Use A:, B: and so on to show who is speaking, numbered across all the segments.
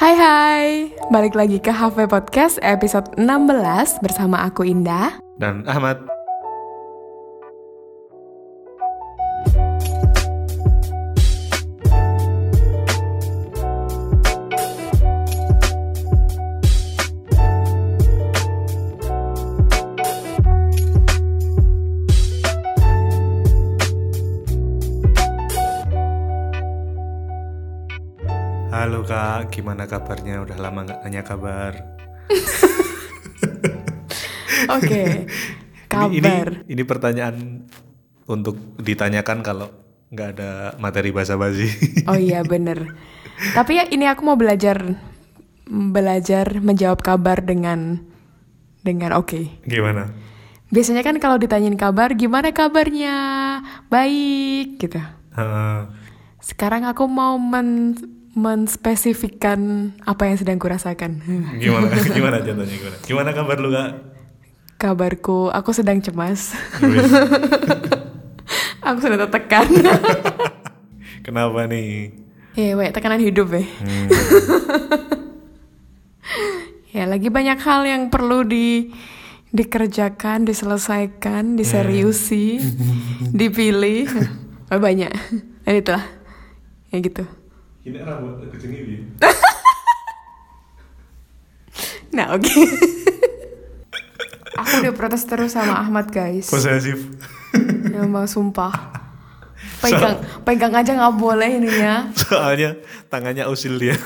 A: Hai hai, balik lagi ke HV Podcast episode 16 bersama aku Indah
B: dan Ahmad. Gimana kabarnya? Udah lama nggak nanya kabar.
A: Oke,
B: Ini, ini,
A: kabar
B: ini pertanyaan untuk ditanyakan kalau nggak ada materi basa-basi.
A: Oh iya bener Tapi ya ini aku mau belajar Belajar menjawab kabar dengan Dengan oke
B: Gimana?
A: Biasanya kan kalau ditanyain kabar Gimana kabarnya? Baik gitu
B: Eh,
A: Sekarang aku mau men menspesifikkan apa yang sedang kurasakan.
B: gimana? Gimana contohnya gimana? Gimana kabar lu kak?
A: Kabarku, aku sedang cemas. Aku sedang tertekan.
B: Kenapa nih?
A: ya, weh, tekanan hidup ya.
B: Hmm,
A: Ya, lagi banyak hal yang perlu di dikerjakan, diselesaikan, diseriusi, dipilih. Oh, banyak. Dan itulah. Ya gitu.
B: Ini rambut kucing ini.
A: Nah, oke. aku udah protes terus sama Ahmad, guys.
B: Posesif.
A: Ya mau sumpah. Pegang pegang aja nggak boleh ini ya.
B: Soalnya tangannya usil dia.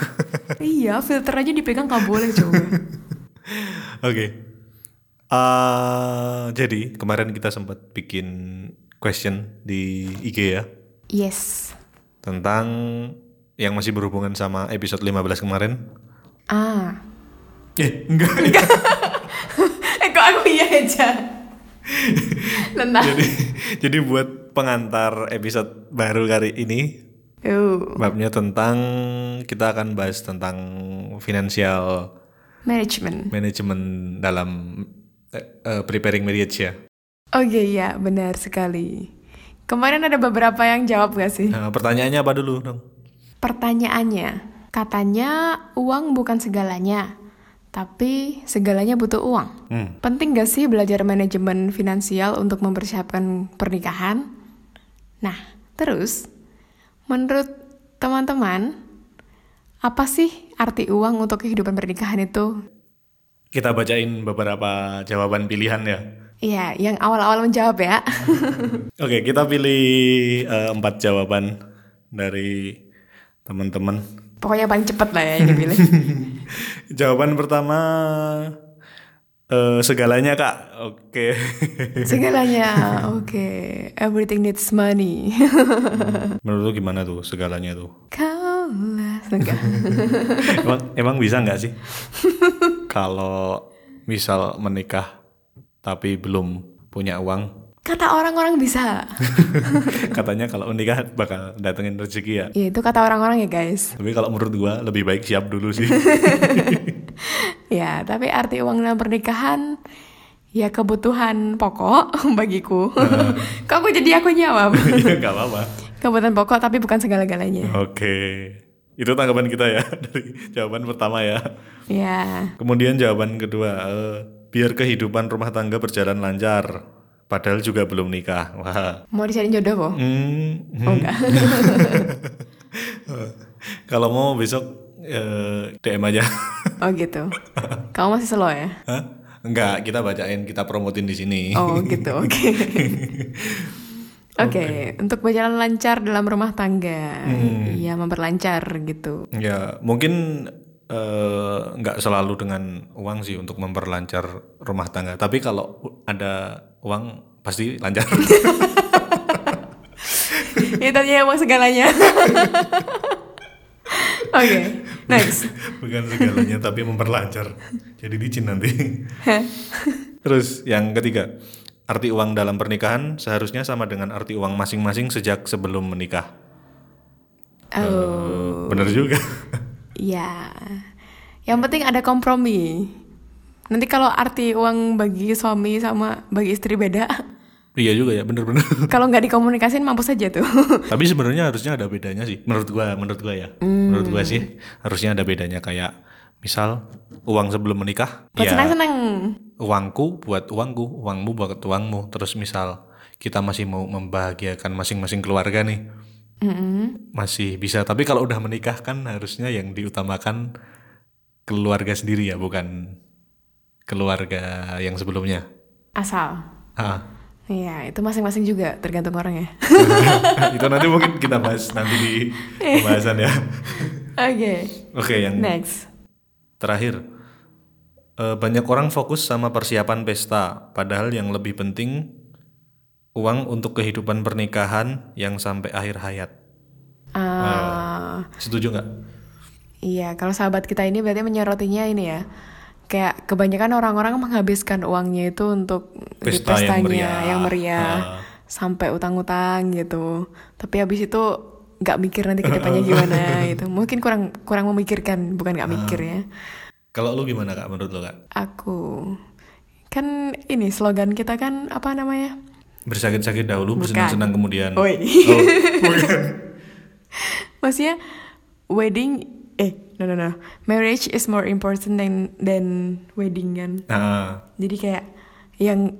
A: iya, filter aja dipegang nggak boleh coba.
B: Oke. Eh, jadi kemarin kita sempat bikin question di IG ya
A: Yes.
B: tentang yang masih berhubungan sama episode 15 kemarin.
A: Ah.
B: Eh, enggak.
A: Eh kok aku iya aja.
B: Jadi jadi buat pengantar episode baru kali ini
A: Uh,
B: babnya tentang kita akan bahas tentang financial
A: management.
B: management dalam eh, preparing marriage ya.
A: Oke, ya benar sekali. Kemarin ada beberapa yang jawab gak sih?
B: Nah, pertanyaannya apa dulu dong?
A: Pertanyaannya, katanya uang bukan segalanya, tapi segalanya butuh uang.
B: Hmm.
A: Penting gak sih belajar manajemen finansial untuk mempersiapkan pernikahan? Nah, terus, menurut teman-teman, apa sih arti uang untuk kehidupan pernikahan itu?
B: Kita bacain beberapa jawaban pilihan ya.
A: Iya, yang awal-awal menjawab ya.
B: Oke, kita pilih eh, empat jawaban dari teman-teman.
A: Pokoknya paling cepat lah ya yang dipilih.
B: Jawaban pertama eh, segalanya kak. Oke.
A: Segalanya, oke. Everything needs money.
B: Menurut lu gimana tuh segalanya tuh?
A: Kaulah enggak.
B: Emang, emang bisa nggak sih? Kalau misal menikah tapi belum punya uang,
A: Kata orang-orang bisa.
B: katanya kalau menikah bakal datengin rezeki ya.
A: Ya itu kata orang-orang ya guys.
B: Tapi kalau menurut gua lebih baik siap dulu sih.
A: Ya, tapi arti uang dalam pernikahan ya kebutuhan pokok bagiku. Kok aku jadi aku jawab?
B: Iya nggak apa-apa.
A: kebutuhan pokok tapi bukan segala-galanya.
B: Oke. Itu tanggapan kita ya dari jawaban pertama ya.
A: Ya.
B: Kemudian jawaban kedua, eh, biar kehidupan rumah tangga berjalan lancar. Padahal juga belum nikah. Wah.
A: Mau dicari jodoh kok?
B: Hmm,
A: Oh enggak.
B: Kalau mau besok eh, DM aja.
A: Oh gitu. Kamu masih slow ya?
B: Hah? Enggak, kita bacain, kita promotin di sini.
A: Oh gitu, oke. Oke, untuk berjalan lancar dalam rumah tangga, iya memperlancar gitu.
B: Ya, mungkin eh, nggak selalu dengan uang sih untuk memperlancar rumah tangga. Tapi kalau ada uang pasti lancar.
A: Itu tadi emang segalanya. Oke, next.
B: Bukan segalanya, tapi memperlancar. Jadi licin nanti. Terus yang ketiga, arti uang dalam pernikahan seharusnya sama dengan arti uang masing-masing sejak sebelum menikah.
A: Oh,
B: Bener juga.
A: Ya. Yang penting ada kompromi. Nanti kalau arti uang bagi suami sama bagi istri beda,
B: Iya juga ya, bener-bener.
A: Kalau nggak dikomunikasin mampus aja tuh.
B: Tapi sebenarnya harusnya ada bedanya sih, menurut gua, menurut gua ya, menurut gue sih harusnya ada bedanya kayak misal uang sebelum menikah
A: Buat senang-senang.
B: uangku buat uangku, uangmu buat uangmu. Terus misal kita masih mau membahagiakan masing-masing keluarga nih, Masih bisa. Tapi kalau udah menikah kan harusnya yang diutamakan keluarga sendiri ya, bukan keluarga yang sebelumnya.
A: Asal. Iya, itu masing-masing juga tergantung orang ya.
B: itu nanti mungkin kita bahas nanti di pembahasan ya.
A: Oke.
B: Oke, yang
A: Next.
B: terakhir. Eh, banyak orang fokus sama persiapan pesta, padahal yang lebih penting uang untuk kehidupan pernikahan yang sampai akhir hayat.
A: Ah,
B: Setuju nggak?
A: iya, kalau sahabat kita ini berarti menyorotinya ini ya. Kayak kebanyakan orang-orang menghabiskan uangnya itu untuk di
B: Pesta yang
A: pestanya
B: meriah.
A: yang meriah,
B: Ah.
A: sampai utang-utang gitu. Tapi habis itu nggak mikir nanti ke depannya gimana gitu. Mungkin kurang kurang memikirkan, bukan nggak mikir
B: Ah.
A: ya.
B: Kalau lu gimana kak menurut lu kak?
A: Aku kan ini slogan kita kan apa namanya?
B: Bersakit-sakit dahulu, bersenang-senang kemudian. Oh, bukan.
A: Maksudnya wedding eh no no no marriage is more important than than wedding kan.
B: Nah,
A: Jadi kayak yang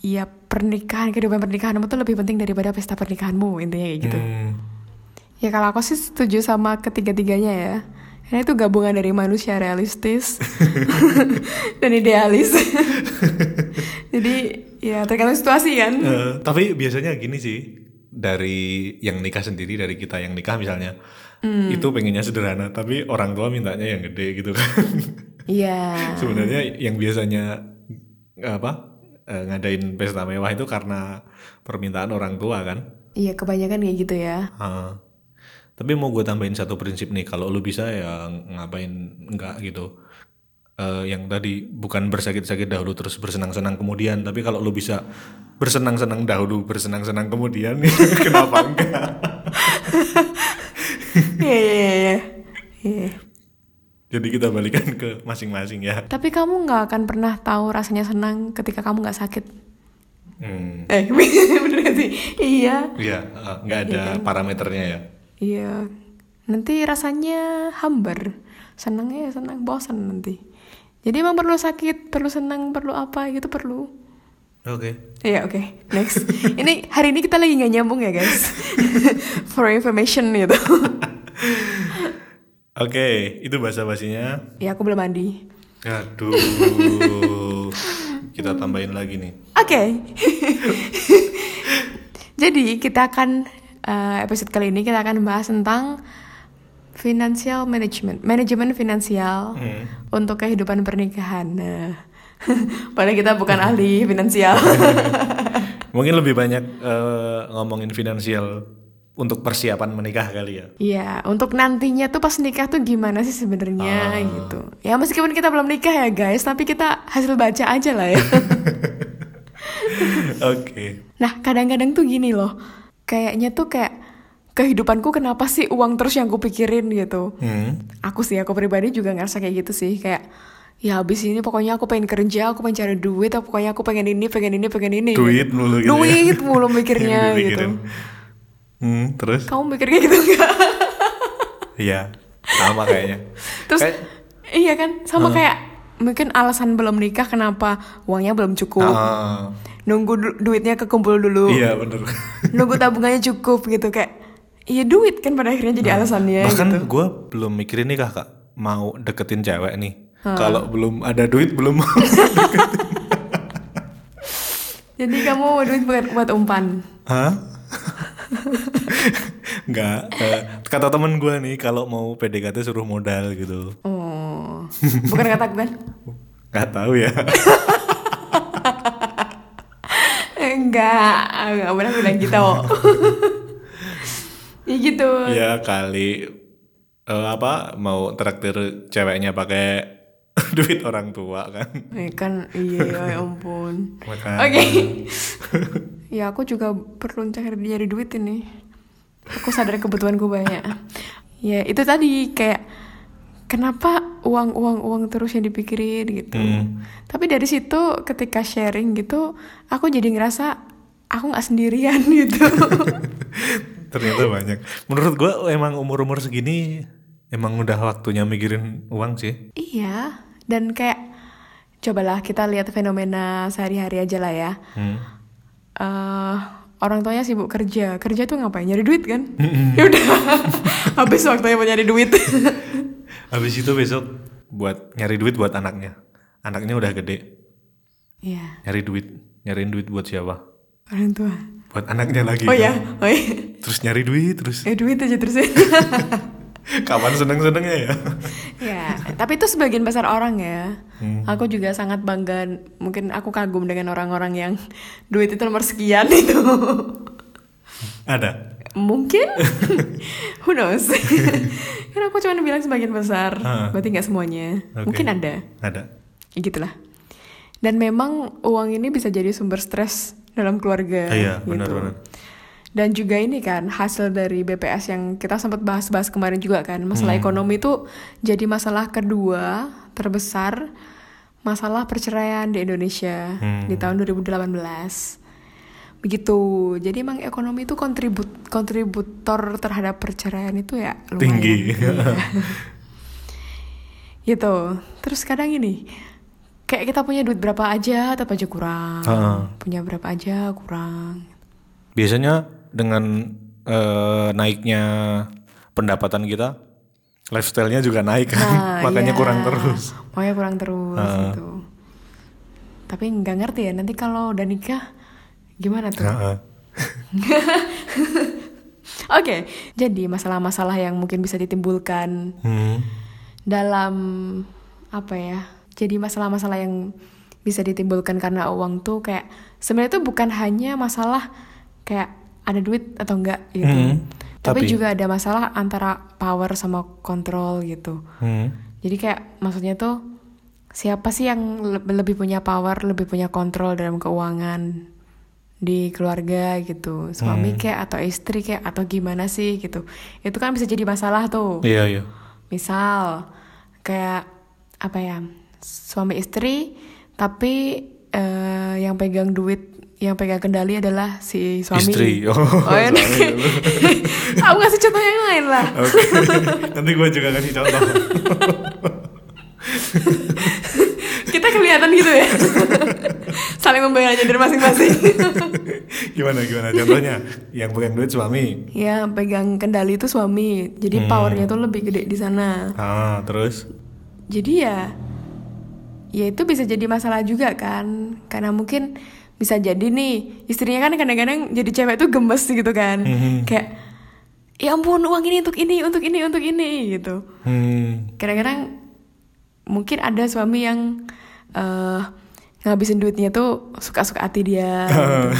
A: ya pernikahan kehidupan pernikahanmu tuh lebih penting daripada pesta pernikahanmu intinya kayak gitu.
B: hmm,
A: Ya kalau aku sih setuju sama ketiga-tiganya ya. Karena itu gabungan dari manusia realistis dan idealis. Jadi ya tergantung situasi kan.
B: eh, tapi biasanya gini sih dari yang nikah sendiri dari kita yang nikah misalnya
A: Hmm.
B: itu pengennya sederhana tapi orang tua mintanya yang gede gitu kan
A: Iya.
B: sebenarnya yang biasanya apa eh, ngadain pesta mewah itu karena permintaan orang tua kan
A: Iya kebanyakan kayak gitu ya.
B: Ah. tapi mau gue tambahin satu prinsip nih kalau lu bisa ya ngapain enggak gitu Eh, yang tadi bukan bersakit-sakit dahulu terus bersenang-senang kemudian tapi kalau lu bisa bersenang-senang dahulu bersenang-senang kemudian kenapa enggak
A: Iya iya iya, iya. Iya.
B: jadi kita balikan ke masing-masing ya
A: Tapi kamu nggak akan pernah tahu rasanya senang ketika kamu nggak sakit.
B: hmm.
A: Eh bener sih? Iya.
B: Iya, eh, nggak ada parameternya ya
A: Iya. Nanti rasanya hambar. Senangnya ya senang, bosan nanti. Jadi emang perlu sakit, perlu senang, perlu apa gitu perlu.
B: oke
A: Iya oke, next. ini hari ini kita lagi nggak nyambung ya guys. For information gitu.
B: oke itu bahasa basinya
A: ya aku belum mandi.
B: aduh kita tambahin lagi nih
A: Oke. Jadi kita akan eh, episode kali ini kita akan bahas tentang financial management, manajemen finansial
B: Hmm.
A: untuk kehidupan pernikahan. Nah, padahal kita bukan ahli finansial.
B: Mungkin lebih banyak eh, ngomongin finansial untuk persiapan menikah kali ya.
A: Iya, untuk nantinya tuh pas nikah tuh gimana sih sebenarnya gitu. Ya meskipun kita belum nikah ya guys, tapi kita hasil baca aja lah ya.
B: Oke.
A: Nah, kadang-kadang tuh gini loh. Kayaknya tuh kayak kehidupanku kenapa sih uang terus yang kupikirin gitu.
B: Hmm.
A: Aku sih, aku pribadi juga ngerasa kayak gitu sih. Kayak, ya habis ini pokoknya aku pengen kerja, aku pengen cari duit, atau pokoknya aku pengen ini, pengen ini, pengen ini.
B: Duit mulu gitu ya.
A: Duit mulu mikirnya gitu.
B: Hmm, terus?
A: Kamu mikir kayak gitu nggak?
B: Iya, sama kayaknya.
A: Terus,
B: Kayak-
A: iya kan? Sama kayak, mungkin alasan belum nikah kenapa uangnya belum cukup.
B: Ah,
A: Nunggu du- duitnya kekumpul dulu.
B: iya bener.
A: Nunggu tabungannya cukup gitu. Kayak, iya duit kan pada akhirnya jadi alasannya
B: Bahkan
A: gitu.
B: gue belum mikirin nih kak, mau deketin cewek nih. Kalau belum ada duit belum mau.
A: Jadi kamu duit buat, buat umpan.
B: Hah? Enggak. eh, kata temen gue nih kalau mau PDKT suruh modal gitu.
A: Oh, bukan kata kan?
B: Gak tahu ya.
A: Enggak, enggak pernah bilang gitu. Ya gitu.
B: ya kali eh, apa mau traktir ceweknya pakai duit orang tua kan.
A: Eh, kan iya ya ampun. Oke. ya aku juga perlu cari nyari duit ini. Aku sadar kebutuhanku banyak. Ya itu tadi kayak kenapa uang uang uang terus yang dipikirin gitu.
B: Hmm.
A: Tapi dari situ ketika sharing gitu, aku jadi ngerasa aku nggak sendirian gitu.
B: Ternyata banyak. Menurut gue emang umur-umur segini emang udah waktunya mikirin uang sih.
A: Iya, dan kayak cobalah kita lihat fenomena sehari-hari aja lah ya.
B: Hmm.
A: eh orang tuanya sibuk kerja, kerja tuh ngapain? Nyari duit kan? ya udah, habis waktunya buat nyari duit.
B: Habis itu besok buat nyari duit buat anaknya. Anaknya udah gede,
A: Iya,
B: nyari duit. Nyariin duit buat siapa?
A: orang tua.
B: Buat anaknya lagi.
A: Oh
B: kan?
A: ya, oh iya.
B: Terus nyari duit terus.
A: Eh duit aja terus.
B: Kapan seneng-senengnya ya?
A: ya, tapi itu sebagian besar orang ya.
B: Hmm.
A: Aku juga sangat bangga, mungkin aku kagum dengan orang-orang yang duit itu nomor sekian itu.
B: Ada.
A: Mungkin, who knows? Karena aku cuma bilang sebagian besar,
B: Ah.
A: berarti nggak semuanya.
B: Oke.
A: Mungkin ada,
B: Ada.
A: ya gitulah. Dan memang uang ini bisa jadi sumber stres dalam keluarga.
B: Iya,
A: gitu.
B: benar-benar.
A: Dan juga ini kan hasil dari BPS yang kita sempat bahas-bahas kemarin juga kan, masalah
B: Hmm.
A: ekonomi itu jadi masalah kedua terbesar masalah perceraian di Indonesia
B: Hmm.
A: di tahun 2018. Begitu. Jadi emang ekonomi itu kontribut kontributor terhadap perceraian itu ya lumayan.
B: Tinggi.
A: Iya. gitu. Terus kadang ini kayak kita punya duit berapa aja tetap aja kurang.
B: Ah.
A: Punya berapa aja kurang.
B: Biasanya dengan eh, naiknya pendapatan kita, lifestyle-nya juga naik kan.
A: Nah,
B: Makanya
A: iya.
B: kurang terus.
A: Makanya kurang terus
B: Ah.
A: gitu. Tapi nggak ngerti ya nanti kalau udah nikah gimana tuh?
B: Heeh.
A: Oke, jadi masalah-masalah yang mungkin bisa ditimbulkan
B: Hmm.
A: dalam apa ya? Jadi masalah-masalah yang bisa ditimbulkan karena uang tuh kayak sebenarnya tuh bukan hanya masalah kayak ada duit atau enggak gitu.
B: Hmm,
A: Tapi,
B: tapi-
A: juga ada masalah antara power sama kontrol gitu.
B: Hmm.
A: Jadi kayak maksudnya tuh siapa sih yang le- lebih punya power, lebih punya kontrol dalam keuangan di keluarga gitu. Suami
B: Hmm.
A: kayak atau istri kayak atau gimana sih gitu. Itu kan bisa jadi masalah tuh.
B: Iya, iya.
A: Misal kayak apa ya? Suami istri tapi eh, yang pegang duit yang pegang kendali adalah si suami.
B: Istri. Oh,
A: ya.
B: suami dulu.
A: Aku ngasih contoh yang lain lah.
B: Oke. Nanti gue juga kasih contoh.
A: Kita kelihatan gitu ya. Saling membela dari masing-masing.
B: gimana gimana contohnya? Yang pegang duit suami.
A: ya, pegang kendali itu suami. Jadi
B: Hmm.
A: powernya tuh lebih gede di sana.
B: Ah, terus?
A: Jadi ya ya itu bisa jadi masalah juga kan. Karena mungkin bisa jadi nih istrinya kan kadang-kadang jadi cewek tuh gemes gitu kan.
B: Mhm.
A: Kayak ya ampun uang ini untuk ini, untuk ini, untuk ini gitu.
B: Hmm.
A: Kadang-kadang mungkin ada suami yang eh ngabisin duitnya tuh suka-suka hati dia. gitu.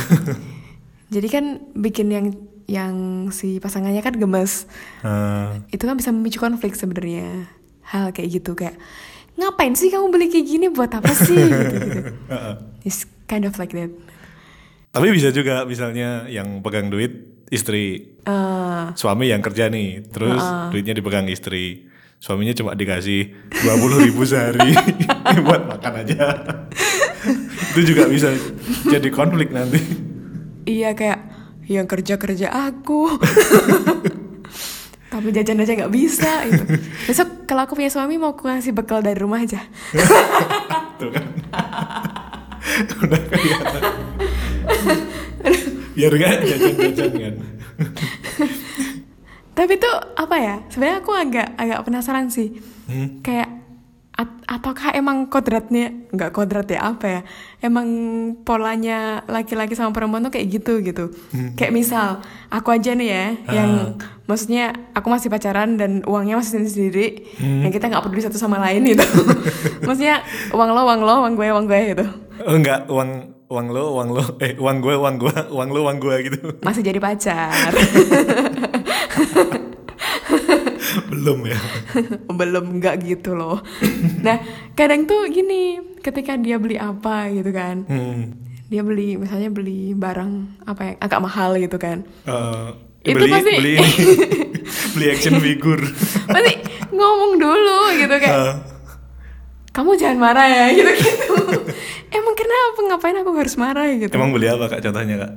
A: Jadi kan bikin yang yang si pasangannya kan gemes.
B: Ah,
A: Itu kan bisa memicu konflik sebenarnya. Hal kayak gitu kayak ngapain sih kamu beli kayak gini buat apa sih gitu gitu. It's kind of like that.
B: Tapi bisa juga misalnya yang pegang duit istri,
A: Eh,
B: suami yang kerja nih, terus duitnya dipegang istri. Suaminya cuma dikasih 20 ribu sehari buat makan aja. Itu juga bisa jadi konflik nanti.
A: iya kayak yang kerja kerja aku. Tapi jajan aja nggak bisa gitu. Besok kalau aku punya suami mau aku ngasih bekal dari rumah aja.
B: Tuh kan. Udah kelihatan. Biar gak jajan-jajan kan.
A: Tapi tuh apa ya? Sebenarnya aku agak agak penasaran sih.
B: Hmm.
A: Kayak at- ataukah emang kodratnya nggak kodrat ya apa ya? Emang polanya laki-laki sama perempuan tuh kayak gitu gitu. Kayak misal aku aja nih ya, yang maksudnya aku masih pacaran dan uangnya masih sendiri, dan kita nggak peduli satu sama lain gitu. maksudnya uang lo, uang lo, uang gue, uang gue gitu.
B: Oh, enggak, uang uang lo, uang lo, eh uang gue, uang gue, uang lo, uang gue gitu.
A: Masih jadi pacar.
B: Belum ya.
A: belum nggak gitu loh nah kadang tuh gini ketika dia beli apa gitu kan
B: Hmm.
A: dia beli misalnya beli barang apa yang agak mahal gitu kan
B: Eh,
A: Itu
B: beli,
A: pasti-
B: beli beli action figure.
A: pasti ngomong dulu gitu kayak
B: Eh,
A: kamu jangan marah ya gitu gitu kenapa ngapain aku harus marah gitu
B: emang beli apa kak contohnya kak?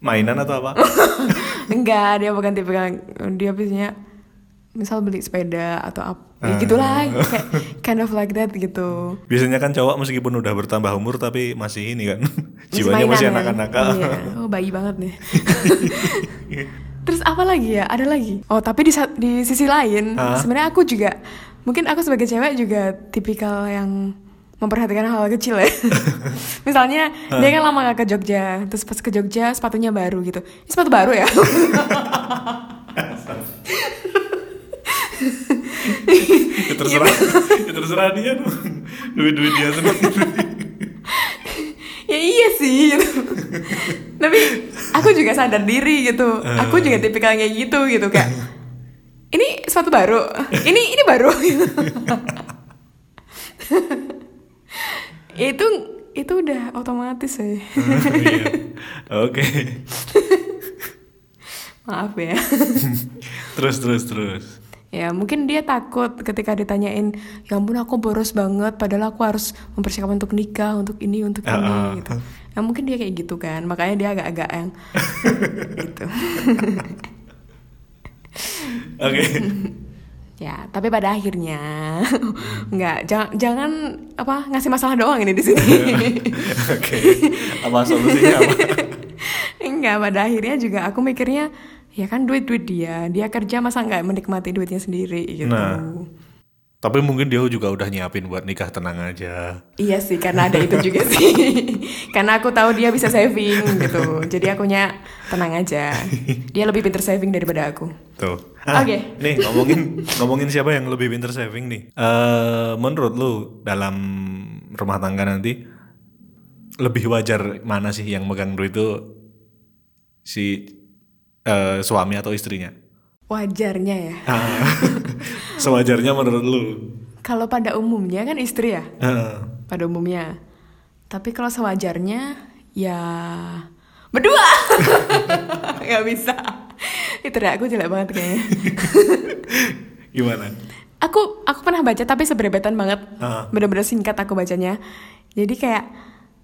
B: Mainan atau apa?
A: enggak dia bukan tipe yang dia biasanya misal beli sepeda atau apa ya gitulah kayak kind of like that gitu
B: Biasanya kan cowok meskipun udah bertambah umur tapi masih ini kan jiwanya masih
A: kan?
B: anak-anak.
A: Iya. Oh bayi banget nih. Terus apa lagi ya? Ada lagi. Oh tapi di di sisi lain,
B: Hah?
A: sebenarnya aku juga mungkin aku sebagai cewek juga tipikal yang memperhatikan hal kecil ya. Misalnya dia kan lama gak ke Jogja, terus pas ke Jogja sepatunya baru gitu. Ini sepatu baru ya?
B: ya terserah, ya terserah dia dong. Duit-duit dia sendiri.
A: ya iya sih gitu. Tapi aku juga sadar diri gitu. Aku juga tipikal kayak gitu gitu kayak ini sepatu baru. Ini ini baru. itu itu udah otomatis sih.
B: Iya. Oke.
A: Maaf ya.
B: Terus terus terus.
A: ya mungkin dia takut ketika ditanyain ya ampun aku boros banget padahal aku harus mempersiapkan untuk nikah untuk ini untuk ini
B: Ah, ah.
A: gitu ya mungkin dia kayak gitu kan makanya dia agak-agak yang gitu
B: Oke.
A: Ya, tapi pada akhirnya nggak jangan jangan apa ngasih masalah doang ini di sini.
B: Oke. Apa solusinya apa?
A: Enggak, pada akhirnya juga aku mikirnya ya kan duit duit dia, dia kerja masa nggak menikmati duitnya sendiri gitu.
B: Nah. Tapi mungkin dia juga udah nyiapin buat nikah tenang aja.
A: Iya sih, karena ada itu juga sih. karena aku tahu dia bisa saving gitu, jadi akunya tenang aja. Dia lebih pinter saving daripada aku.
B: Tuh.
A: Oke.
B: Nih ngomongin ngomongin siapa yang lebih pinter saving nih? Eh menurut lu dalam rumah tangga nanti lebih wajar mana sih yang megang duit itu si eh, suami atau istrinya?
A: Wajarnya ya.
B: Sewajarnya menurut lu?
A: Kalau pada umumnya kan istri ya.
B: Heeh.
A: pada umumnya. Tapi kalau sewajarnya ya berdua nggak bisa. Itu deh aku jelek banget kayaknya.
B: Gimana?
A: aku aku pernah baca tapi seberebetan banget.
B: Ah.
A: Bener-bener singkat aku bacanya. Jadi kayak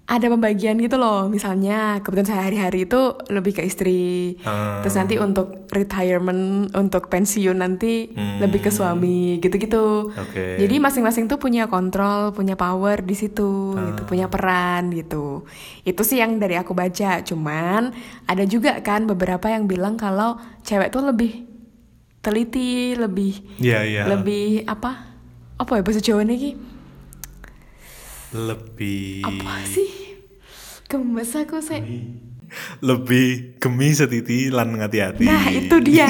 A: ada pembagian gitu loh. Misalnya kebutuhan sehari-hari itu lebih ke istri.
B: Ah.
A: Terus nanti untuk retirement, untuk pensiun nanti
B: Hmm.
A: lebih ke suami gitu-gitu.
B: Oke.
A: Jadi masing-masing tuh punya kontrol, punya power di situ, gitu, punya peran gitu. Itu sih yang dari aku baca. Cuman ada juga kan beberapa yang bilang kalau cewek tuh lebih teliti, lebih
B: Iya iya.
A: lebih apa? Apa ya bahasa Jawa nih?
B: Lebih
A: Apa sih? Gemes aku saya.
B: lebih gemi setiti lan ngati-hati.
A: Nah, itu dia.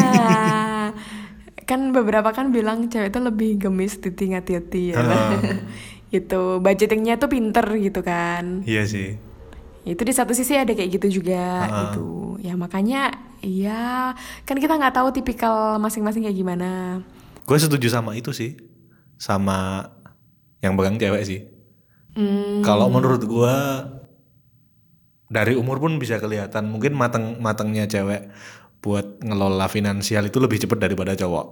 A: kan beberapa kan bilang cewek itu lebih gemis titik hati-hati ya.
B: Ah.
A: itu budgetingnya tuh pinter gitu kan.
B: Iya sih.
A: itu di satu sisi ada kayak gitu juga
B: Ah.
A: gitu ya makanya iya kan kita nggak tahu tipikal masing-masing kayak gimana
B: Gue setuju sama itu sih, sama yang pegang cewek sih.
A: Hmm,
B: Kalau menurut gua dari umur pun bisa kelihatan. Mungkin matang matangnya cewek buat ngelola finansial itu lebih cepat daripada cowok.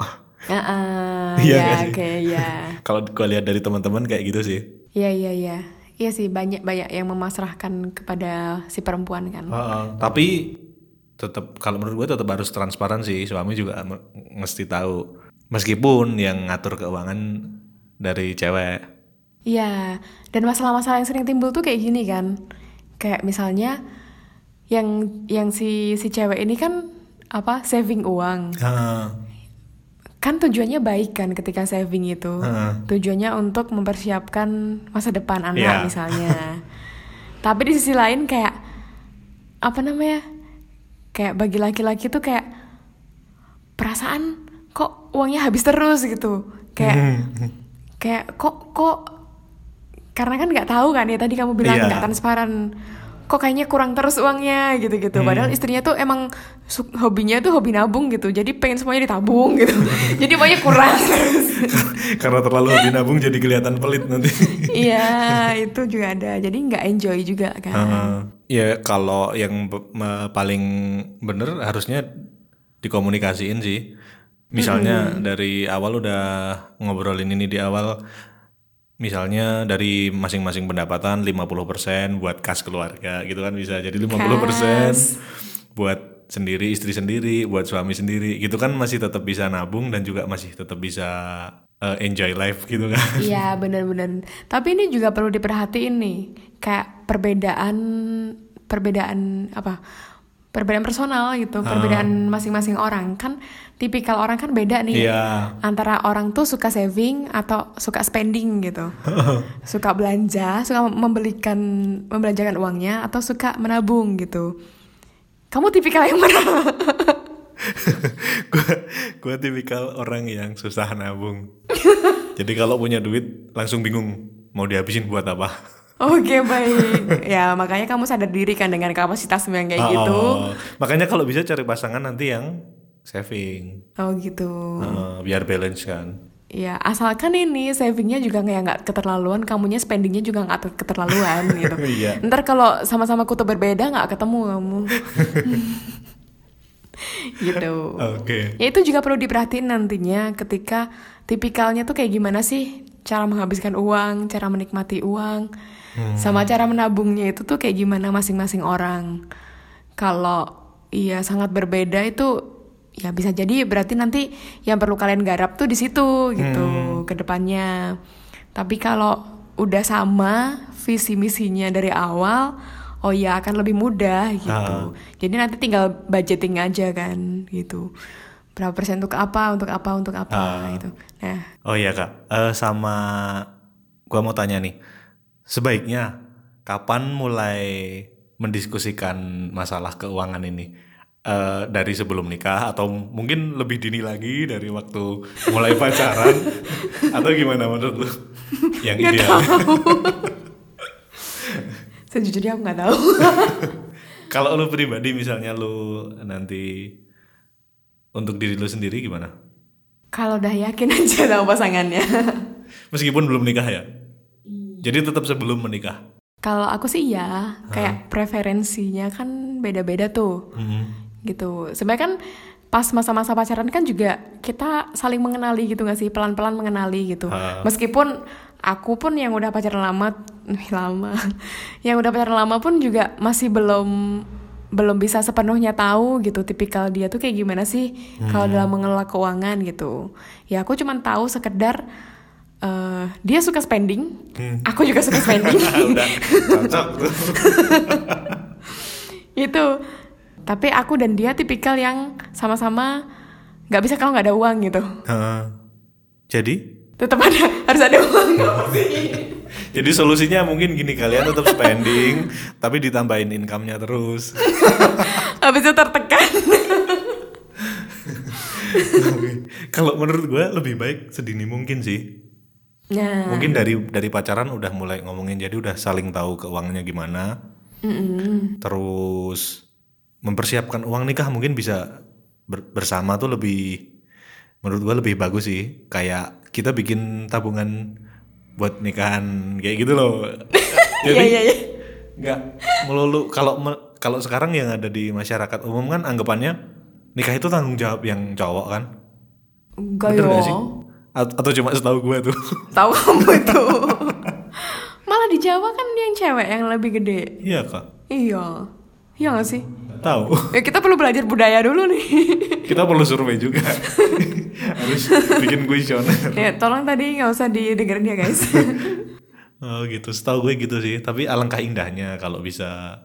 A: ah, ah,
B: Iya
A: ya
B: sih?
A: oke ya.
B: Kalau gua lihat dari teman-teman kayak gitu sih.
A: iya iya iya. Iya sih banyak banyak yang memasrahkan kepada si perempuan kan.
B: Heeh, tapi tetap kalau menurut gue tetap harus transparan sih. Suami juga me- mesti tahu. Meskipun yang ngatur keuangan dari cewek
A: Iya, dan masalah-masalah yang sering timbul tuh kayak gini kan. Kayak misalnya yang yang si si cewek ini kan apa saving uang.
B: Heeh.
A: Kan tujuannya baik kan ketika saving itu.
B: Heeh.
A: Tujuannya untuk mempersiapkan masa depan anak
B: Iya.
A: misalnya. Tapi di sisi lain kayak apa namanya? Kayak bagi laki-laki tuh kayak perasaan kok uangnya habis terus gitu. Kayak kayak kok kok karena kan nggak tahu kan ya tadi kamu bilang
B: Iya.
A: nggak transparan. Kok kayaknya kurang terus uangnya gitu-gitu. Padahal istrinya tuh emang hobinya tuh hobi nabung gitu. Jadi pengen semuanya ditabung gitu. Jadi pokoknya kurang.
B: Karena terlalu hobi nabung jadi kelihatan pelit nanti.
A: Iya itu juga ada. Jadi nggak enjoy juga kan.
B: Heeh. ya kalau yang paling bener harusnya dikomunikasiin sih. Misalnya dari awal udah ngobrolin ini di awal misalnya dari masing-masing pendapatan 50% buat kas keluarga gitu kan bisa jadi 50%
A: Kas.
B: buat sendiri, istri sendiri, buat suami sendiri, gitu kan masih tetap bisa nabung dan juga masih tetap bisa uh, enjoy life gitu kan.
A: Iya benar-benar. Tapi ini juga perlu diperhatiin nih, kayak perbedaan perbedaan apa? Perbedaan personal gitu, perbedaan masing-masing orang kan tipikal orang kan beda nih
B: Iya.
A: antara orang tuh suka saving atau suka spending gitu, suka belanja, suka membelikan membelanjakan uangnya atau suka menabung gitu. Kamu tipikal yang mana?
B: gue tipikal orang yang susah nabung. Jadi kalau punya duit langsung bingung mau dihabisin buat apa.
A: Oke baik, ya makanya kamu sadar diri kan dengan kapasitasmu yang kayak gitu.
B: Oh, makanya kalau bisa cari pasangan nanti yang saving,
A: Oh gitu.
B: Uh, biar balance kan.
A: Ya asalkan ini savingnya juga nggak nggak keterlaluan, kamunya spendingnya juga nggak keterlaluan gitu.
B: Iya.
A: Ntar kalau sama-sama kutub berbeda nggak ketemu kamu. gitu.
B: Oke.
A: Ya itu juga perlu diperhatiin nantinya ketika tipikalnya tuh kayak gimana sih cara menghabiskan uang, cara menikmati uang, sama cara menabungnya itu tuh kayak gimana masing-masing orang. Kalau iya sangat berbeda itu ya bisa jadi berarti nanti yang perlu kalian garap tuh di situ gitu ke depannya. Tapi kalau udah sama visi misinya dari awal, oh ya akan lebih mudah gitu. Jadi nanti tinggal budgeting aja kan gitu. Berapa persen untuk apa, untuk apa, untuk apa gitu. Nah,
B: Oh iya kak, Eh, sama gua mau tanya nih, sebaiknya kapan mulai mendiskusikan masalah keuangan ini? Eh, dari sebelum nikah atau mungkin lebih dini lagi dari waktu mulai pacaran atau gimana menurut lu? Yang
A: nggak
B: ideal.
A: tahu. Sejujurnya aku nggak tahu.
B: Kalau lu pribadi misalnya lu nanti untuk diri lu sendiri gimana?
A: Kalau udah yakin aja sama pasangannya.
B: Meskipun belum nikah ya. Jadi tetap sebelum menikah.
A: Kalau aku sih iya, kayak preferensinya kan beda-beda tuh.
B: Hmm.
A: Gitu. Sebenarnya kan pas masa-masa pacaran kan juga kita saling mengenali gitu gak sih? Pelan-pelan mengenali gitu.
B: Ha.
A: Meskipun aku pun yang udah pacaran lama, lama. yang udah pacaran lama pun juga masih belum belum bisa sepenuhnya tahu gitu tipikal dia tuh kayak gimana sih kalau dalam mengelola keuangan gitu. Ya aku cuman tahu sekedar eh, dia suka spending, aku juga suka spending.
B: Udah cocok
A: itu tapi aku dan dia tipikal yang sama-sama nggak bisa kalau nggak ada uang gitu
B: Heeh. Jadi?
A: tetap ada harus ada uang
B: Jadi solusinya mungkin gini kalian tetap spending tapi ditambahin income-nya terus.
A: habis itu tertekan
B: Kalau menurut gue lebih baik sedini mungkin sih.
A: Nah.
B: Mungkin dari dari pacaran udah mulai ngomongin jadi udah saling tahu keuangannya gimana. Terus mempersiapkan uang nikah mungkin bisa ber- bersama tuh lebih menurut gue lebih bagus sih. Kayak kita bikin tabungan buat nikahan kayak gitu loh.
A: iya iya iya.
B: nggak melulu kalau me- kalau sekarang yang ada di masyarakat umum kan anggapannya nikah itu tanggung jawab yang cowok kan?
A: Enggak
B: Bener
A: yo.
B: nggak sih atau cuma setahu gue tuh.
A: Tahu kamu itu. Malah di Jawa kan dia yang cewek yang lebih gede.
B: Iya kak.
A: Iya. Iya gak sih?
B: Tahu.
A: Ya kita perlu belajar budaya dulu nih.
B: Kita perlu survei juga. Harus bikin kuesioner.
A: Ya tolong tadi nggak usah didengerin ya guys.
B: Oh gitu. Setahu gue gitu sih. Tapi alangkah indahnya kalau bisa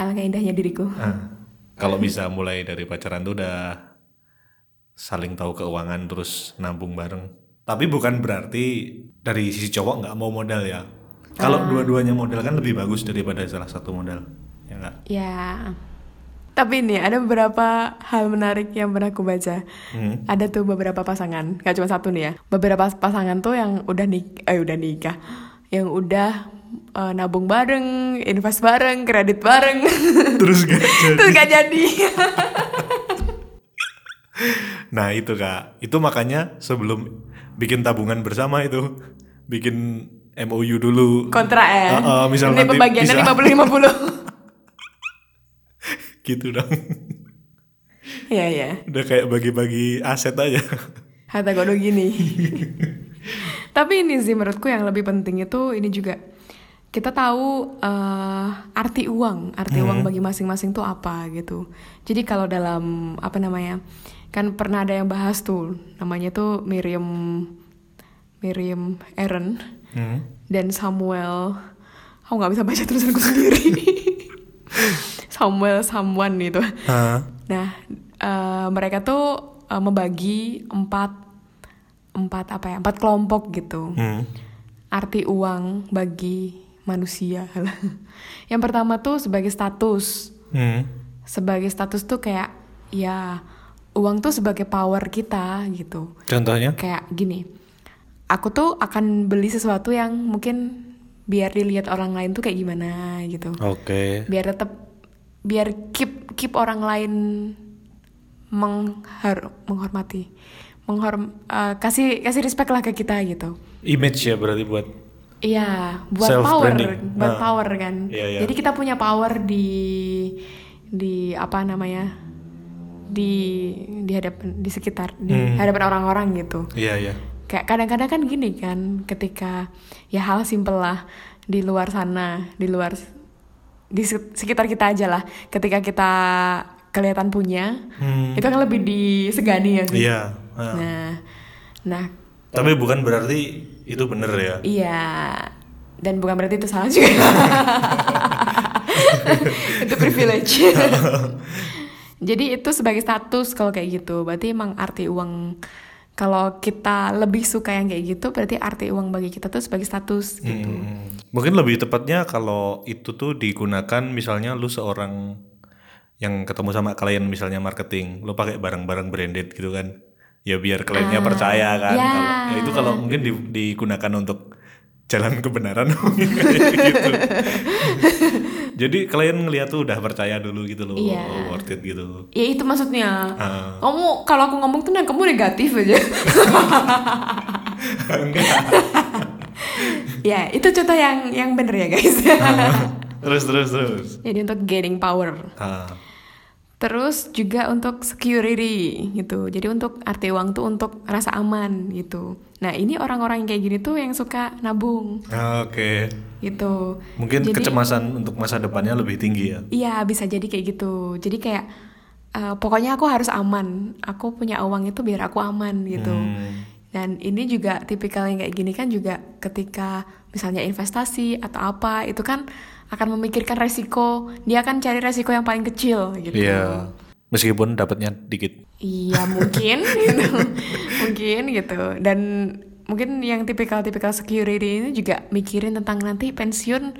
A: alangkah indahnya diriku.
B: Ah, kalau bisa mulai dari pacaran tuh udah saling tahu keuangan terus nabung bareng tapi bukan berarti dari sisi cowok nggak mau modal ya kalau dua-duanya modal kan lebih bagus daripada salah satu modal ya nggak
A: Ya. Tapi nih ada beberapa hal menarik yang pernah aku baca.
B: Hmm.
A: Ada tuh beberapa pasangan, gak cuma satu nih ya. Beberapa pasangan tuh yang udah nik eh udah nikah, yang udah eh, nabung bareng, invest bareng, kredit bareng.
B: terus gak jadi
A: Terus gak jadi.
B: nah itu kak itu makanya sebelum bikin tabungan bersama itu bikin MOU dulu
A: Kontrak ya.
B: Ah, ah, misal
A: Ini
B: nanti
A: pembagiannya
B: bisa.
A: 50-50.
B: gitu dong
A: Iya iya.
B: udah kayak bagi-bagi aset aja
A: Kata Godo gini. Tapi ini sih menurutku yang lebih penting itu ini juga kita tahu eh, arti uang, arti
B: Hmm.
A: uang bagi masing-masing tuh apa gitu. Jadi kalau dalam apa namanya, kan pernah ada yang bahas tuh, namanya tuh Miriam Miriam Aaron
B: Hmm.
A: dan Samuel. Aku nggak bisa baca tulisanku sendiri. Samuel Samuan itu.
B: Ah.
A: Nah, eh, mereka tuh eh, membagi empat empat apa ya empat kelompok gitu
B: Hmm.
A: arti uang bagi manusia. Yang pertama tuh sebagai status.
B: Hmm.
A: Sebagai status tuh kayak ya uang tuh sebagai power kita gitu.
B: Contohnya?
A: Kayak gini. Aku tuh akan beli sesuatu yang mungkin biar dilihat orang lain tuh kayak gimana gitu.
B: Oke.
A: Biar tetap biar keep keep orang lain menghar menghormati. Menghorm eh, kasih kasih respect lah ke kita gitu.
B: Image ya berarti buat.
A: Iya, buat
B: Self
A: power,
B: branding.
A: buat
B: Nah.
A: power kan.
B: Iya, iya.
A: Jadi kita punya power di di apa namanya? Di di hadapan di sekitar di
B: Hmm.
A: hadapan orang-orang gitu.
B: Iya iya.
A: Kayak kadang-kadang kan gini kan, ketika ya hal simpel lah di luar sana, di luar di se- sekitar kita aja lah. Ketika kita kelihatan punya,
B: Hmm.
A: itu kan lebih disegani ya sih.
B: Iya. ah.
A: Nah, nah
B: Tapi bukan berarti itu bener ya.
A: Iya, dan bukan berarti itu salah juga. itu privilege. Jadi itu sebagai status kalau kayak gitu. Berarti emang arti uang kalau kita lebih suka yang kayak gitu, berarti arti uang bagi kita tuh sebagai status gitu.
B: Hmm. Mungkin lebih tepatnya kalau itu tuh digunakan misalnya lu seorang yang ketemu sama klien misalnya marketing, lu pakai barang-barang branded gitu kan. Ya biar kliennya
A: Ah,
B: percaya kan.
A: ya.
B: Kalau ya itu kalau mungkin di- digunakan untuk jalan kebenaran gitu. Jadi klien ngeliat tuh udah percaya dulu gitu loh,
A: Iya.
B: oh, worth it gitu.
A: Ya itu maksudnya.
B: Ah.
A: Kamu kalau aku ngomong tuh kamu negatif aja.
B: Enggak.
A: ya itu contoh yang yang bener ya guys.
B: terus terus terus.
A: Jadi untuk gaining power.
B: Ah.
A: Terus juga untuk security gitu. Jadi untuk arti uang tuh untuk rasa aman gitu. Nah ini orang-orang yang kayak gini tuh yang suka nabung
B: Oke.
A: gitu.
B: Mungkin
A: Jadi-
B: kecemasan untuk masa depannya lebih tinggi ya.
A: Iya bisa jadi kayak gitu. Jadi kayak eh, pokoknya aku harus aman. Aku punya uang itu biar aku aman gitu.
B: Hmm.
A: Dan ini juga tipikal yang kayak gini kan juga ketika misalnya investasi atau apa itu kan akan memikirkan resiko. Dia akan cari resiko yang paling kecil gitu.
B: Iya. Meskipun dapatnya dikit.
A: Iya mungkin gitu. mungkin gitu. Dan mungkin yang tipikal-tipikal security ini juga mikirin tentang nanti pensiun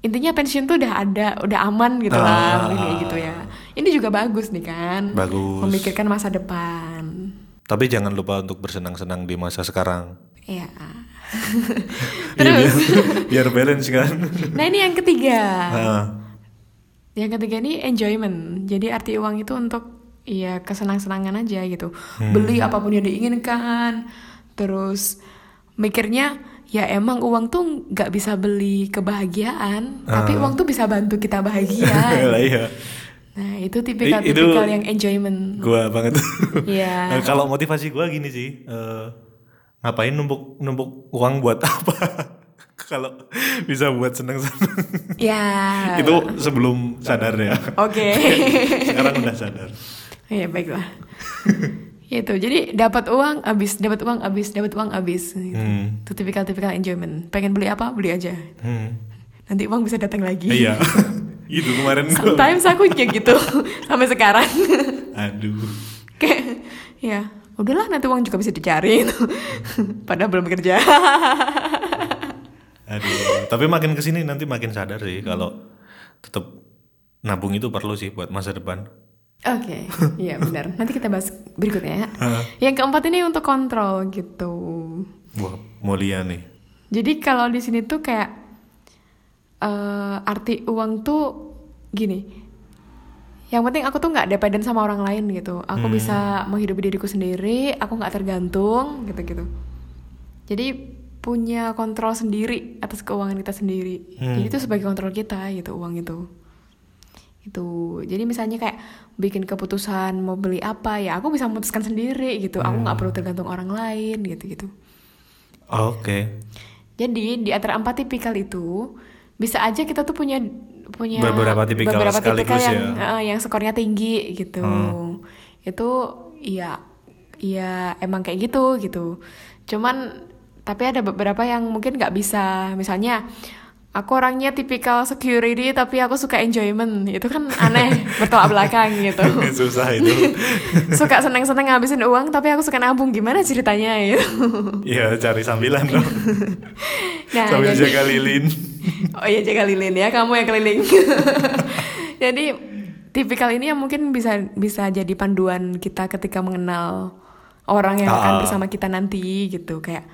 A: intinya pensiun tuh udah ada, udah aman gitu lah,
B: Ah.
A: gitu ya. Ini juga bagus nih kan.
B: Bagus.
A: Memikirkan masa depan.
B: Tapi jangan lupa untuk bersenang-senang di masa sekarang.
A: Iya.
B: Iya,
A: Terus,
B: biar, biar balance kan.
A: nah ini yang ketiga.
B: Ah.
A: Yang ketiga ini enjoyment. Jadi arti uang itu untuk ya kesenang-senangan aja gitu.
B: Hmm.
A: Beli apa pun yang diinginkan. Terus mikirnya ya emang uang tuh nggak bisa beli kebahagiaan, tapi
B: Ah.
A: uang tuh bisa bantu kita bahagia.
B: Lah iya.
A: nah itu tipikal-tipikal yang enjoyment.
B: Gua banget.
A: Iya.
B: Eh, Kalau motivasi gua gini sih, eh, ngapain numpuk numpuk uang buat apa? Kalau bisa buat seneng-seneng.
A: Ya.
B: Itu sebelum sadar ya.
A: Oke.
B: Sekarang udah sadar.
A: Ya baiklah. itu jadi dapat uang habis, dapat uang habis, dapat uang habis. Gitu.
B: Hmm.
A: Itu tipikal-tipikal enjoyment. Pengen beli apa, beli aja.
B: Hmm.
A: Nanti uang bisa datang lagi.
B: Iya. itu kemarin.
A: Sometimes aku kayak gitu sampai sekarang.
B: Aduh.
A: kayak ya, udahlah nanti uang juga bisa dicari. Padahal belum bekerja.
B: Aduh, tapi makin ke sini nanti makin sadar sih kalau tetap nabung itu perlu sih buat masa depan.
A: Oke, iya benar. Nanti kita bahas berikutnya ya. Yang keempat ini untuk kontrol gitu.
B: Wah, mulia nih.
A: Jadi kalau di sini tuh kayak eh, arti uang tuh gini. Yang penting aku tuh nggak dependen sama orang lain gitu. Aku bisa menghidupi diriku sendiri. Aku nggak tergantung gitu-gitu. Jadi punya kontrol sendiri atas keuangan kita sendiri. Jadi itu sebagai kontrol kita gitu uang itu. Itu. Jadi misalnya kayak bikin keputusan mau beli apa ya aku bisa memutuskan sendiri gitu. Aku nggak perlu tergantung orang lain gitu-gitu.
B: Oke.
A: Jadi di antara empat tipikal itu bisa aja kita tuh punya punya
B: Beberapa tipikal
A: beberapa tipikal
B: sekaligus
A: yang
B: ya.
A: eh, yang skornya tinggi gitu.
B: Hmm.
A: Itu ya ya emang kayak gitu gitu. Cuman tapi ada beberapa yang mungkin nggak bisa. Misalnya aku orangnya tipikal security tapi aku suka enjoyment. Itu kan aneh bertolak belakang gitu.
B: susah itu
A: suka seneng-seneng ngabisin uang tapi aku suka nabung gimana ceritanya gitu.
B: ya cari sambilan dong
A: Nah,
B: sambil
A: jadi-
B: jaga lilin
A: Oh iya jaga lilin ya, kamu yang keliling. jadi tipikal ini yang mungkin bisa bisa jadi panduan kita ketika mengenal orang yang akan
B: Ah.
A: bersama kita nanti gitu kayak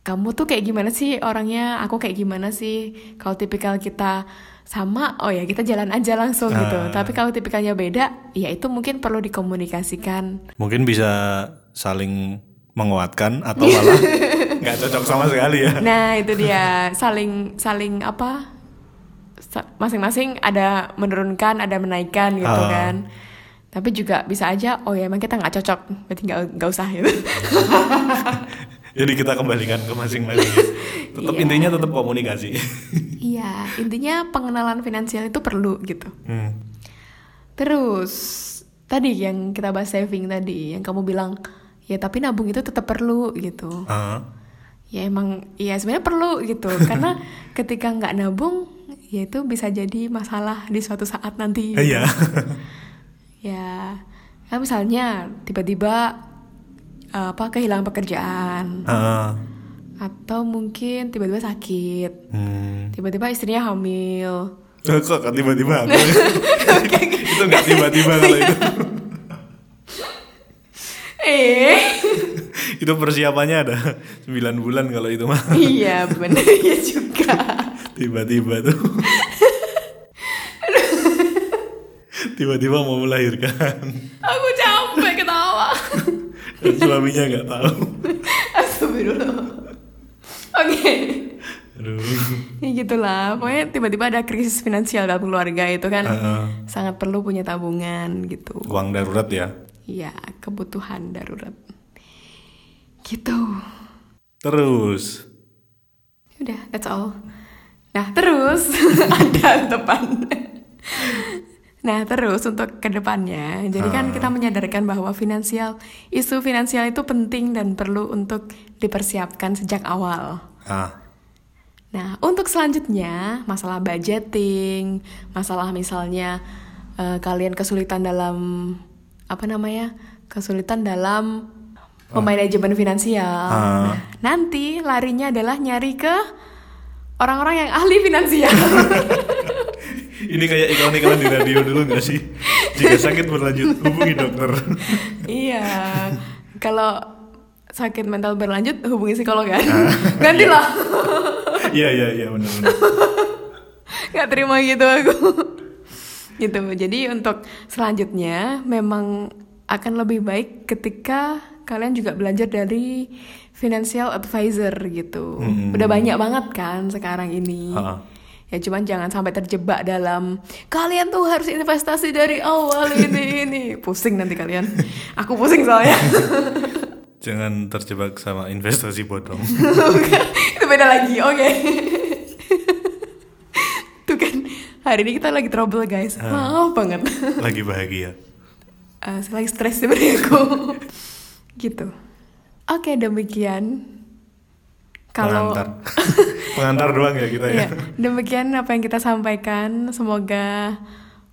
A: kamu tuh kayak gimana sih orangnya, aku kayak gimana sih. Kalau tipikal kita sama, oh ya kita jalan aja langsung gitu.
B: Ah.
A: Tapi kalau tipikalnya beda, ya itu mungkin perlu dikomunikasikan.
B: mungkin bisa saling menguatkan atau malah nggak cocok sama sekali ya
A: Nah itu dia saling saling apa masing-masing ada menurunkan ada menaikkan gitu
B: Ah.
A: kan tapi juga bisa aja oh ya emang kita nggak cocok berarti nggak nggak usah gitu
B: jadi kita kembalikan ke masing-masing ya. tetap
A: Iya.
B: intinya tetap komunikasi
A: iya intinya pengenalan finansial itu perlu gitu
B: Hmm.
A: terus tadi yang kita bahas saving tadi yang kamu bilang ya tapi nabung itu tetap perlu gitu
B: Ah.
A: ya emang ya sebenarnya perlu gitu karena ketika nggak nabung ya itu bisa jadi masalah di suatu saat nanti gitu.
B: iya
A: ya kan misalnya tiba-tiba apa kehilangan pekerjaan.
B: Ah.
A: atau mungkin tiba-tiba sakit.
B: Hmm.
A: tiba-tiba istrinya hamil.
B: Eh, kok kok tiba-tiba itu nggak tiba-tiba kalau itu.
A: Eh.
B: Itu persiapannya ada 9 bulan kalau itu mah
A: iya bener ya juga.
B: Tiba-tiba tuh. Tiba-tiba mau melahirkan.
A: Aku
B: dan suaminya nggak tahu.
A: Astagfirullah. Oke.
B: Aduh.
A: Ya gitulah. Pokoknya tiba-tiba ada krisis finansial dalam keluarga itu kan.
B: Heeh.
A: sangat perlu punya tabungan gitu.
B: Uang darurat ya?
A: Ya kebutuhan darurat. Gitu.
B: Terus?
A: Udah that's all. Nah terus. Ada depan nah terus untuk ke depannya jadi kan
B: Ah.
A: kita menyadarkan bahwa finansial isu finansial itu penting dan perlu untuk dipersiapkan sejak awal
B: ah
A: Nah, untuk selanjutnya, masalah budgeting, masalah misalnya eh, kalian kesulitan dalam apa namanya? Kesulitan dalam pemanajemen finansial.
B: Ah.
A: Nah, nanti larinya adalah nyari ke orang-orang yang ahli finansial.
B: ini kayak iklan-iklan di radio dulu nggak sih jika sakit berlanjut hubungi dokter
A: iya. Kalau sakit mental berlanjut hubungi psikolog kan. Gantilah.
B: iya iya iya benar-benar
A: nggak terima gitu aku gitu jadi untuk selanjutnya memang akan lebih baik ketika kalian juga belajar dari financial advisor gitu
B: Hmm.
A: udah banyak banget kan sekarang ini
B: Ha-ha.
A: Ya cuman jangan sampai terjebak dalam kalian tuh harus investasi dari awal ini ini. Pusing nanti kalian. Aku pusing soalnya.
B: Jangan terjebak sama investasi bodong.
A: Itu beda lagi oke. Tuh kan hari ini kita lagi trouble guys. Maaf banget.
B: Lagi bahagia.
A: Saya lagi stres sebenarnya aku. Gitu. Oke demikian kalau
B: pengantar pengantar doang ya kita ya
A: ya demikian apa yang kita sampaikan semoga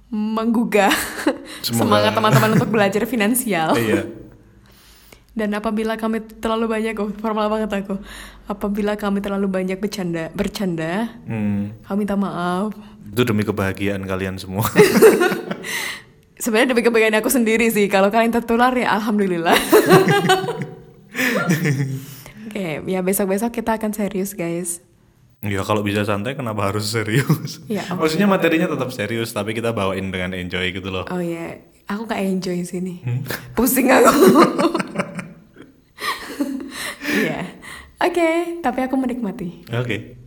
A: menggugah
B: Semoga.
A: semangat teman-teman untuk belajar finansial
B: iya
A: Dan apabila kami terlalu banyak, oh formal banget aku. Apabila kami terlalu banyak bercanda, bercanda,
B: hmm.
A: kami minta maaf.
B: itu demi kebahagiaan kalian semua
A: Sebenarnya demi kebaikan aku sendiri sih. Kalau kalian tertular ya alhamdulillah. Oke, ya besok-besok kita akan serius guys.
B: Ya kalau bisa santai kenapa harus serius?
A: Ya, oke.
B: Maksudnya materinya tetap serius tapi kita bawain dengan enjoy gitu loh.
A: Oh ya, aku gak enjoy sini.
B: Hmm?
A: Pusing aku. Iya. Oke, tapi aku menikmati.
B: Oke.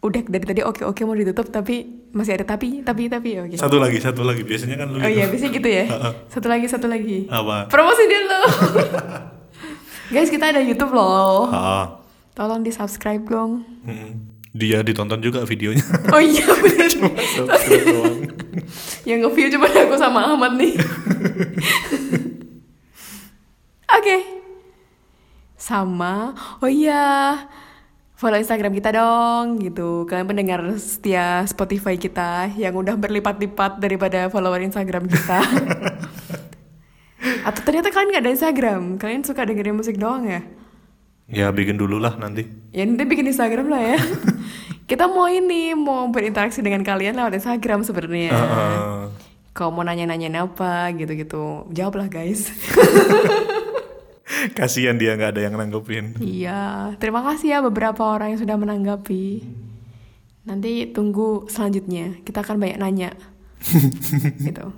A: Udah dari tadi oke-oke mau ditutup tapi masih ada tapi, tapi, tapi oke.
B: Satu lagi, satu lagi. Biasanya kan lu
A: Oh
B: gitu.
A: iya, biasanya gitu ya. Satu lagi, satu lagi.
B: Apa?
A: Promosi dulu. Guys, kita ada YouTube loh.
B: Ah.
A: Tolong di subscribe dong.
B: Hmm. dia ditonton juga videonya
A: Oh iya.
B: Subscribe doang.
A: Yang nge-view cuma aku sama Ahmad nih. Oke. Sama. Oh iya. Follow Instagram kita dong gitu. Kalian pendengar setia Spotify kita yang udah berlipat-lipat daripada follower Instagram kita. Atau ternyata kalian nggak ada Instagram. Kalian suka dengerin musik doang ya?
B: ya bikin dulu lah nanti
A: Ya nanti bikin Instagram lah ya. kita mau ini mau berinteraksi dengan kalian lewat Instagram sebenarnya.
B: Heeh.
A: Kalau mau nanya-nanyain apa gitu-gitu, jawablah guys.
B: kasihan dia nggak ada yang nanggepin
A: iya, terima kasih ya beberapa orang yang sudah menanggapi. Nanti tunggu selanjutnya, kita akan banyak nanya. gitu.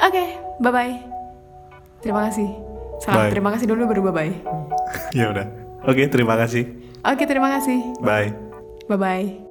A: Oke, bye-bye. Terima kasih. Salam
B: Bye.
A: terima kasih dulu baru bye-bye.
B: ya udah oke terima kasih
A: Oke, terima kasih.
B: bye
A: Bye-bye.